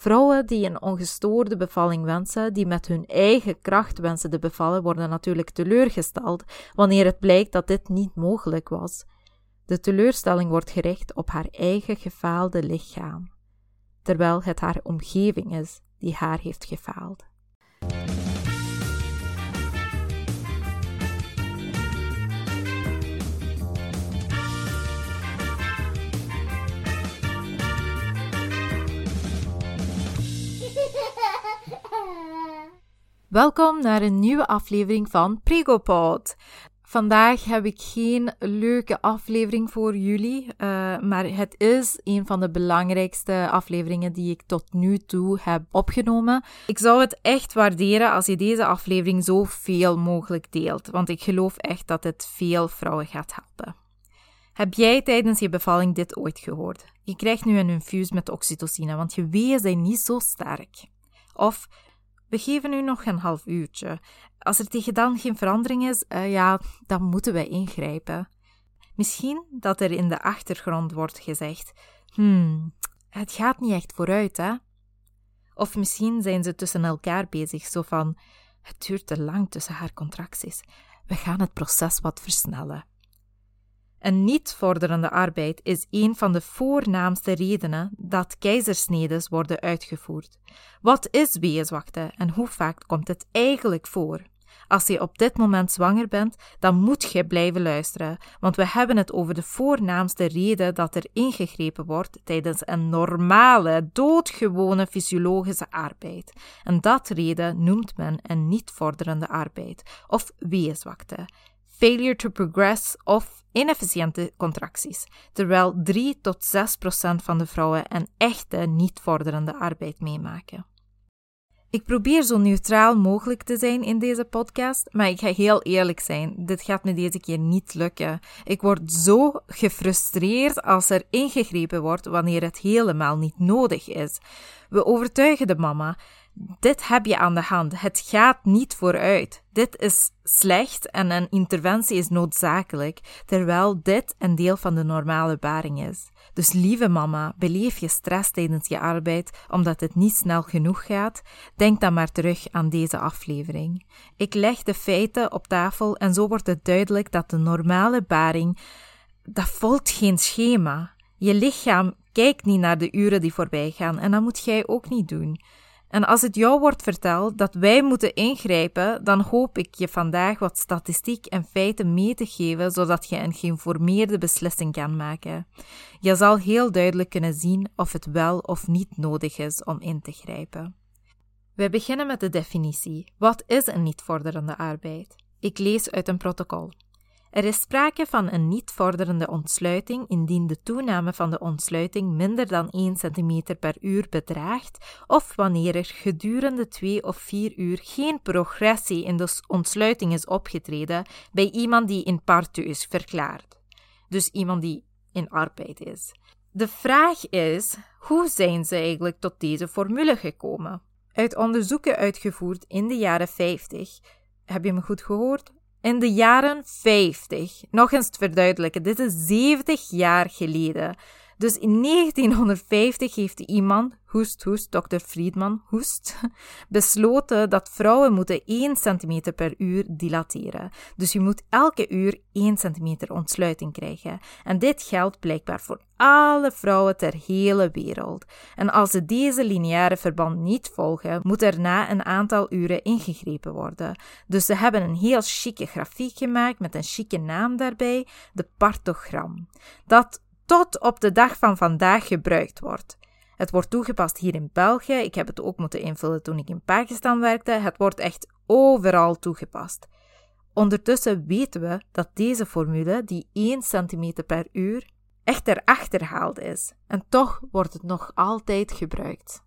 Vrouwen die een ongestoorde bevalling wensen, die met hun eigen kracht wensen te bevallen, worden natuurlijk teleurgesteld wanneer het blijkt dat dit niet mogelijk was. De teleurstelling wordt gericht op haar eigen gefaalde lichaam, terwijl het haar omgeving is die haar heeft gefaald. Welkom naar een nieuwe aflevering van Pregopod. Vandaag heb ik geen leuke aflevering voor jullie, uh, maar het is een van de belangrijkste afleveringen die ik tot nu toe heb opgenomen. Ik zou het echt waarderen als je deze aflevering zo veel mogelijk deelt, want ik geloof echt dat het veel vrouwen gaat helpen. Heb jij tijdens je bevalling dit ooit gehoord? Je krijgt nu een infuus met oxytocine, want je weeën zijn niet zo sterk. Of we geven u nog een half uurtje. Als er tegen dan geen verandering is, uh, ja, dan moeten wij ingrijpen. Misschien dat er in de achtergrond wordt gezegd: Hmm, het gaat niet echt vooruit, hè? Of misschien zijn ze tussen elkaar bezig, zo van: Het duurt te lang tussen haar contracties. We gaan het proces wat versnellen. Een niet vorderende arbeid is een van de voornaamste redenen dat keizersnedes worden uitgevoerd. Wat is weeënzwakte en hoe vaak komt het eigenlijk voor? Als je op dit moment zwanger bent, dan moet je blijven luisteren, want we hebben het over de voornaamste reden dat er ingegrepen wordt tijdens een normale, doodgewone fysiologische arbeid. En dat reden noemt men een niet vorderende arbeid of weeënzwakte failure to progress of inefficiënte contracties, terwijl 3 tot 6 procent van de vrouwen een echte niet vorderende arbeid meemaken. Ik probeer zo neutraal mogelijk te zijn in deze podcast, maar ik ga heel eerlijk zijn, dit gaat me deze keer niet lukken. Ik word zo gefrustreerd als er ingegrepen wordt wanneer het helemaal niet nodig is. We overtuigen de mama dit heb je aan de hand. Het gaat niet vooruit. Dit is slecht en een interventie is noodzakelijk, terwijl dit een deel van de normale baring is. Dus lieve mama, beleef je stress tijdens je arbeid omdat het niet snel genoeg gaat? Denk dan maar terug aan deze aflevering. Ik leg de feiten op tafel en zo wordt het duidelijk dat de normale baring dat volgt geen schema. Je lichaam kijkt niet naar de uren die voorbij gaan en dat moet jij ook niet doen. En als het jou wordt verteld dat wij moeten ingrijpen, dan hoop ik je vandaag wat statistiek en feiten mee te geven, zodat je een geïnformeerde beslissing kan maken. Je zal heel duidelijk kunnen zien of het wel of niet nodig is om in te grijpen. We beginnen met de definitie. Wat is een niet vorderende arbeid? Ik lees uit een protocol. Er is sprake van een niet vorderende ontsluiting indien de toename van de ontsluiting minder dan 1 cm per uur bedraagt of wanneer er gedurende 2 of 4 uur geen progressie in de ontsluiting is opgetreden bij iemand die in partu is verklaard. Dus iemand die in arbeid is. De vraag is, hoe zijn ze eigenlijk tot deze formule gekomen? Uit onderzoeken uitgevoerd in de jaren 50, heb je me goed gehoord? In de jaren 50, nog eens te verduidelijken, dit is 70 jaar geleden. Dus in 1950 heeft iemand, hoest, hoest, dokter Friedman, hoest, besloten dat vrouwen moeten 1 cm per uur dilateren. Dus je moet elke uur 1 cm ontsluiting krijgen. En dit geldt blijkbaar voor alle vrouwen ter hele wereld. En als ze deze lineaire verband niet volgen, moet er na een aantal uren ingegrepen worden. Dus ze hebben een heel chique grafiek gemaakt met een chique naam daarbij, de partogram. Dat tot op de dag van vandaag gebruikt wordt. Het wordt toegepast hier in België. Ik heb het ook moeten invullen toen ik in Pakistan werkte. Het wordt echt overal toegepast. Ondertussen weten we dat deze formule, die 1 cm per uur, echt erachter gehaald is. En toch wordt het nog altijd gebruikt.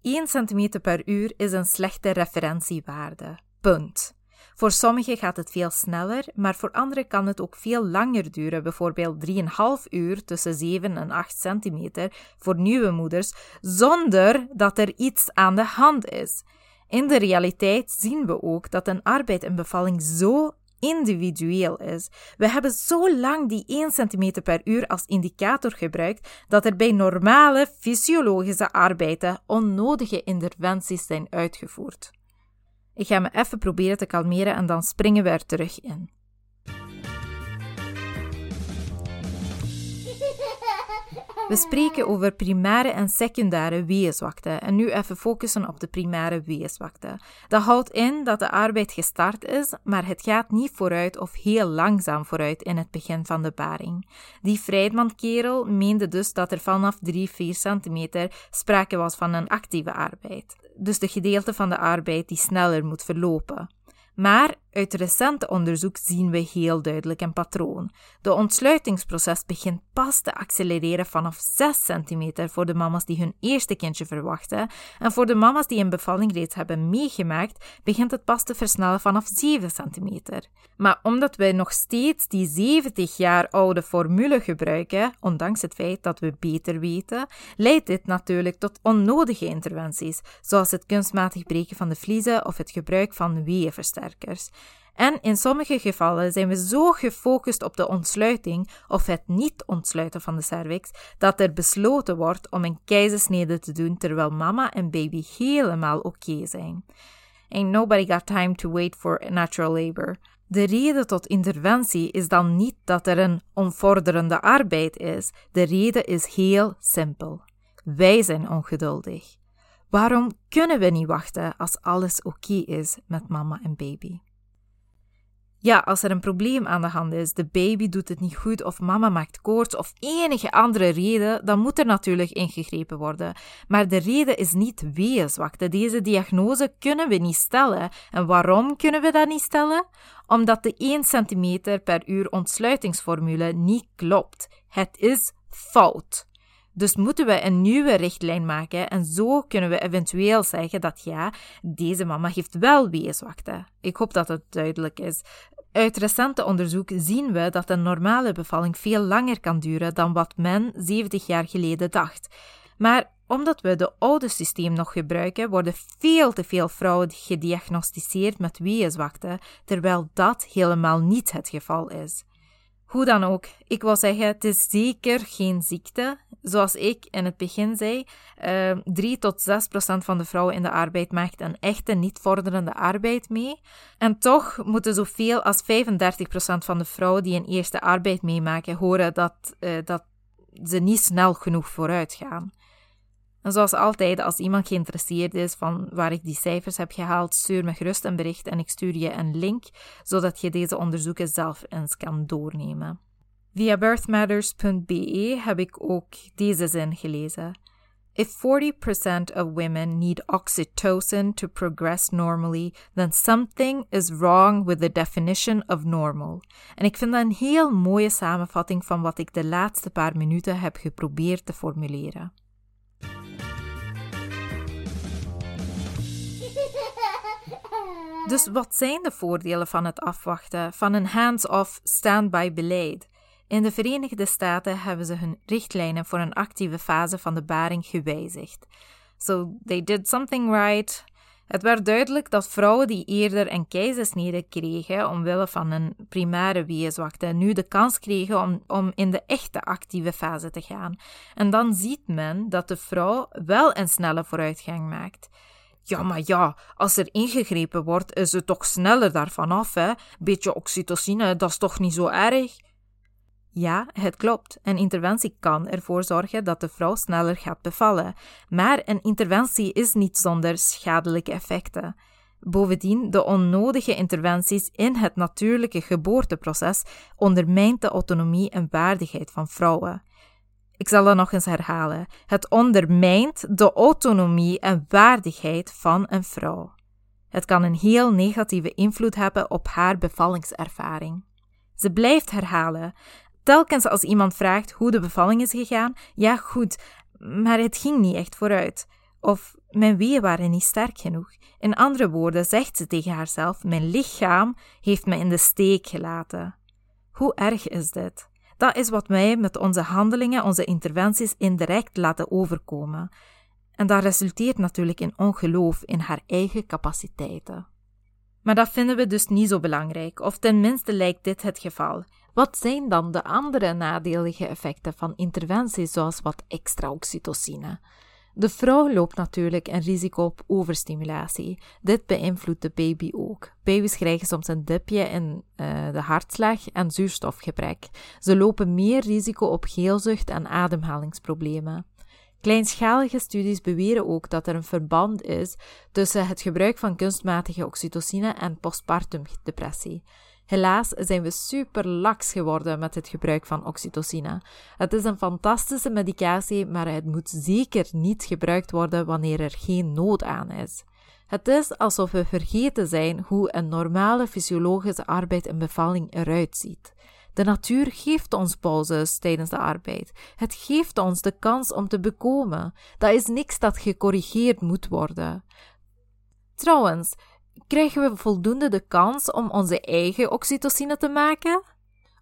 1 cm per uur is een slechte referentiewaarde. Punt. Voor sommigen gaat het veel sneller, maar voor anderen kan het ook veel langer duren, bijvoorbeeld 3,5 uur tussen 7 en 8 centimeter voor nieuwe moeders, zonder dat er iets aan de hand is. In de realiteit zien we ook dat een arbeid en bevalling zo individueel is. We hebben zo lang die 1 cm per uur als indicator gebruikt dat er bij normale fysiologische arbeiden onnodige interventies zijn uitgevoerd. Ik ga me even proberen te kalmeren en dan springen we er terug in. We spreken over primaire en secundaire weeënzwakte en nu even focussen op de primaire weeënzwakte. Dat houdt in dat de arbeid gestart is, maar het gaat niet vooruit of heel langzaam vooruit in het begin van de baring. Die Friedman-kerel meende dus dat er vanaf 3-4 centimeter sprake was van een actieve arbeid. Dus de gedeelte van de arbeid die sneller moet verlopen. Maar uit recente onderzoek zien we heel duidelijk een patroon. De ontsluitingsproces begint pas te accelereren vanaf 6 centimeter voor de mama's die hun eerste kindje verwachten. En voor de mama's die een bevalling reeds hebben meegemaakt, begint het pas te versnellen vanaf 7 centimeter. Maar omdat wij nog steeds die 70 jaar oude formule gebruiken, ondanks het feit dat we beter weten, leidt dit natuurlijk tot onnodige interventies, zoals het kunstmatig breken van de vliezen of het gebruik van En in sommige gevallen zijn we zo gefocust op de ontsluiting of het niet ontsluiten van de cervix dat er besloten wordt om een keizersnede te doen terwijl mama en baby helemaal oké zijn. Ain't nobody got time to wait for natural labor. De reden tot interventie is dan niet dat er een onvorderende arbeid is. De reden is heel simpel. Wij zijn ongeduldig. Waarom kunnen we niet wachten als alles oké is met mama en baby? Ja, als er een probleem aan de hand is, de baby doet het niet goed of mama maakt koorts of enige andere reden, dan moet er natuurlijk ingegrepen worden. Maar de reden is niet weeënzwakte. Deze diagnose kunnen we niet stellen. En waarom kunnen we dat niet stellen? Omdat de 1 cm per uur ontsluitingsformule niet klopt. Het is fout. Dus moeten we een nieuwe richtlijn maken en zo kunnen we eventueel zeggen dat ja, deze mama heeft wel weeënzwakte. Ik hoop dat het duidelijk is. Uit recente onderzoek zien we dat een normale bevalling veel langer kan duren dan wat men 70 jaar geleden dacht. Maar omdat we het oude systeem nog gebruiken, worden veel te veel vrouwen gediagnosticeerd met weeënzwakte, terwijl dat helemaal niet het geval is. Hoe dan ook, ik wil zeggen, het is zeker geen ziekte. Zoals ik in het begin zei, uh, ehm, 3 tot 6 procent van de vrouwen in de arbeid maakt een echte niet vorderende arbeid mee. En toch moeten zoveel als 35 procent van de vrouwen die een eerste arbeid meemaken horen dat, uh, dat ze niet snel genoeg vooruit gaan. En zoals altijd, als iemand geïnteresseerd is van waar ik die cijfers heb gehaald, stuur me gerust een bericht en ik stuur je een link, zodat je deze onderzoeken zelf eens kan doornemen. Via birthmatters.be heb ik ook deze zin gelezen. If 40% of women need oxytocin to progress normally, then something is wrong with the definition of normal. En ik vind dat een heel mooie samenvatting van wat ik de laatste paar minuten heb geprobeerd te formuleren. Dus wat zijn de voordelen van het afwachten van een hands-off stand-by beleid? In de Verenigde Staten hebben ze hun richtlijnen voor een actieve fase van de baring gewijzigd. So they did something right. Het werd duidelijk dat vrouwen die eerder een keizersnede kregen omwille van een primaire weeënzwakte nu de kans kregen om, om in de echte actieve fase te gaan. En dan ziet men dat de vrouw wel een snelle vooruitgang maakt. Ja, maar ja, als er ingegrepen wordt, is het toch sneller daarvan af, hè? Beetje oxytocine, dat is toch niet zo erg? Ja, het klopt. Een interventie kan ervoor zorgen dat de vrouw sneller gaat bevallen, maar een interventie is niet zonder schadelijke effecten. Bovendien, de onnodige interventies in het natuurlijke geboorteproces ondermijnt de autonomie en waardigheid van vrouwen. Ik zal dat nog eens herhalen. Het ondermijnt de autonomie en waardigheid van een vrouw. Het kan een heel negatieve invloed hebben op haar bevallingservaring. Ze blijft herhalen. Telkens als iemand vraagt hoe de bevalling is gegaan, ja goed, maar het ging niet echt vooruit. Of mijn weeën waren niet sterk genoeg. In andere woorden zegt ze tegen haarzelf: Mijn lichaam heeft me in de steek gelaten. Hoe erg is dit? Dat is wat wij met onze handelingen, onze interventies indirect laten overkomen. En dat resulteert natuurlijk in ongeloof in haar eigen capaciteiten. Maar dat vinden we dus niet zo belangrijk, of tenminste lijkt dit het geval. Wat zijn dan de andere nadelige effecten van interventies zoals wat extra oxytocine? De vrouw loopt natuurlijk een risico op overstimulatie. Dit beïnvloedt de baby ook. Baby's krijgen soms een dipje in uh, de hartslag en zuurstofgebrek. Ze lopen meer risico op geelzucht en ademhalingsproblemen. Kleinschalige studies beweren ook dat er een verband is tussen het gebruik van kunstmatige oxytocine en postpartum depressie. Helaas zijn we super laks geworden met het gebruik van oxytocine. Het is een fantastische medicatie, maar het moet zeker niet gebruikt worden wanneer er geen nood aan is. Het is alsof we vergeten zijn hoe een normale fysiologische arbeid en bevalling eruit ziet. De natuur geeft ons pauzes tijdens de arbeid. Het geeft ons de kans om te bekomen. Dat is niks dat gecorrigeerd moet worden. Trouwens, krijgen we voldoende de kans om onze eigen oxytocine te maken?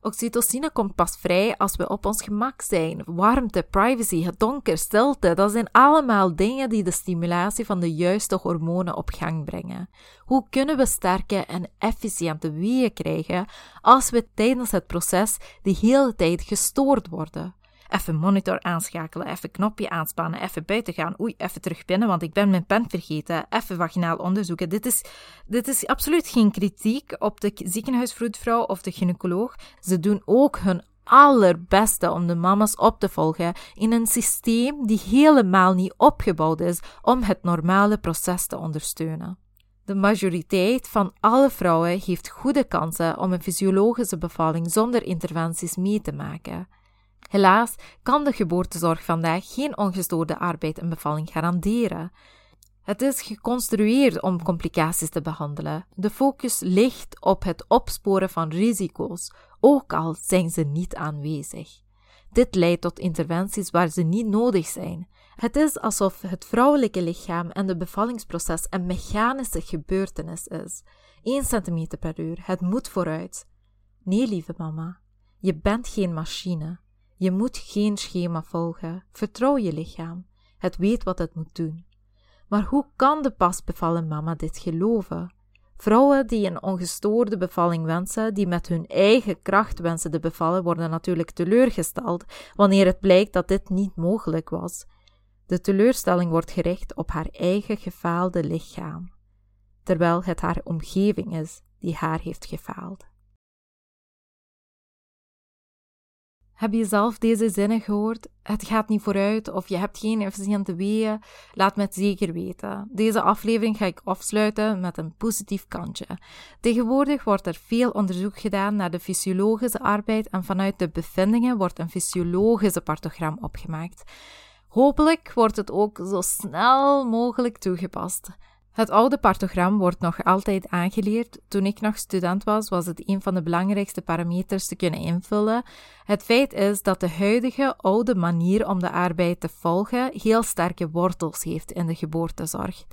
Oxytocine komt pas vrij als we op ons gemak zijn. Warmte, privacy, het donker, stilte, dat zijn allemaal dingen die de stimulatie van de juiste hormonen op gang brengen. Hoe kunnen we sterke en efficiënte weeën krijgen als we tijdens het proces de hele tijd gestoord worden? Even monitor aanschakelen, even knopje aanspannen, even buiten gaan, oei, even terug binnen, want ik ben mijn pen vergeten, even vaginaal onderzoeken. Dit is, dit is absoluut geen kritiek op de ziekenhuisvroedvrouw of de gynaecoloog. Ze doen ook hun allerbeste om de mama's op te volgen in een systeem die helemaal niet opgebouwd is om het normale proces te ondersteunen. De majoriteit van alle vrouwen heeft goede kansen om een fysiologische bevalling zonder interventies mee te maken. Helaas kan de geboortezorg vandaag geen ongestoorde arbeid en bevalling garanderen. Het is geconstrueerd om complicaties te behandelen. De focus ligt op het opsporen van risico's, ook al zijn ze niet aanwezig. Dit leidt tot interventies waar ze niet nodig zijn. Het is alsof het vrouwelijke lichaam en de bevallingsproces een mechanische gebeurtenis is. 1 cm per uur, het moet vooruit. Nee, lieve mama, je bent geen machine. Je moet geen schema volgen. Vertrouw je lichaam. Het weet wat het moet doen. Maar hoe kan de pas bevallen mama dit geloven? Vrouwen die een ongestoorde bevalling wensen, die met hun eigen kracht wensen te bevallen, worden natuurlijk teleurgesteld wanneer het blijkt dat dit niet mogelijk was. De teleurstelling wordt gericht op haar eigen gefaalde lichaam, terwijl het haar omgeving is die haar heeft gefaald. Heb je zelf deze zinnen gehoord? Het gaat niet vooruit of je hebt geen efficiënte weeën? Laat me het zeker weten. Deze aflevering ga ik afsluiten met een positief kantje. Tegenwoordig wordt er veel onderzoek gedaan naar de fysiologische arbeid en vanuit de bevindingen wordt een fysiologische partogram opgemaakt. Hopelijk wordt het ook zo snel mogelijk toegepast. Het oude partogram wordt nog altijd aangeleerd. Toen ik nog student was, was het een van de belangrijkste parameters te kunnen invullen. Het feit is dat de huidige oude manier om de arbeid te volgen heel sterke wortels heeft in de geboortezorg.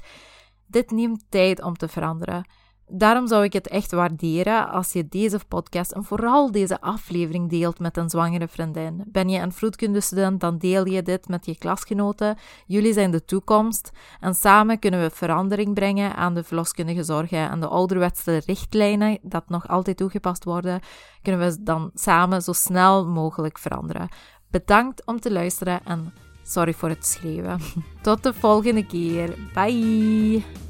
Dit neemt tijd om te veranderen. Daarom zou ik het echt waarderen als je deze podcast en vooral deze aflevering deelt met een zwangere vriendin. Ben je een vroedkundestudent, dan deel je dit met je klasgenoten. Jullie zijn de toekomst en samen kunnen we verandering brengen aan de verloskundige zorg en de ouderwetse richtlijnen dat nog altijd toegepast worden, kunnen we dan samen zo snel mogelijk veranderen. Bedankt om te luisteren en sorry voor het schreeuwen. Tot de volgende keer. Bye!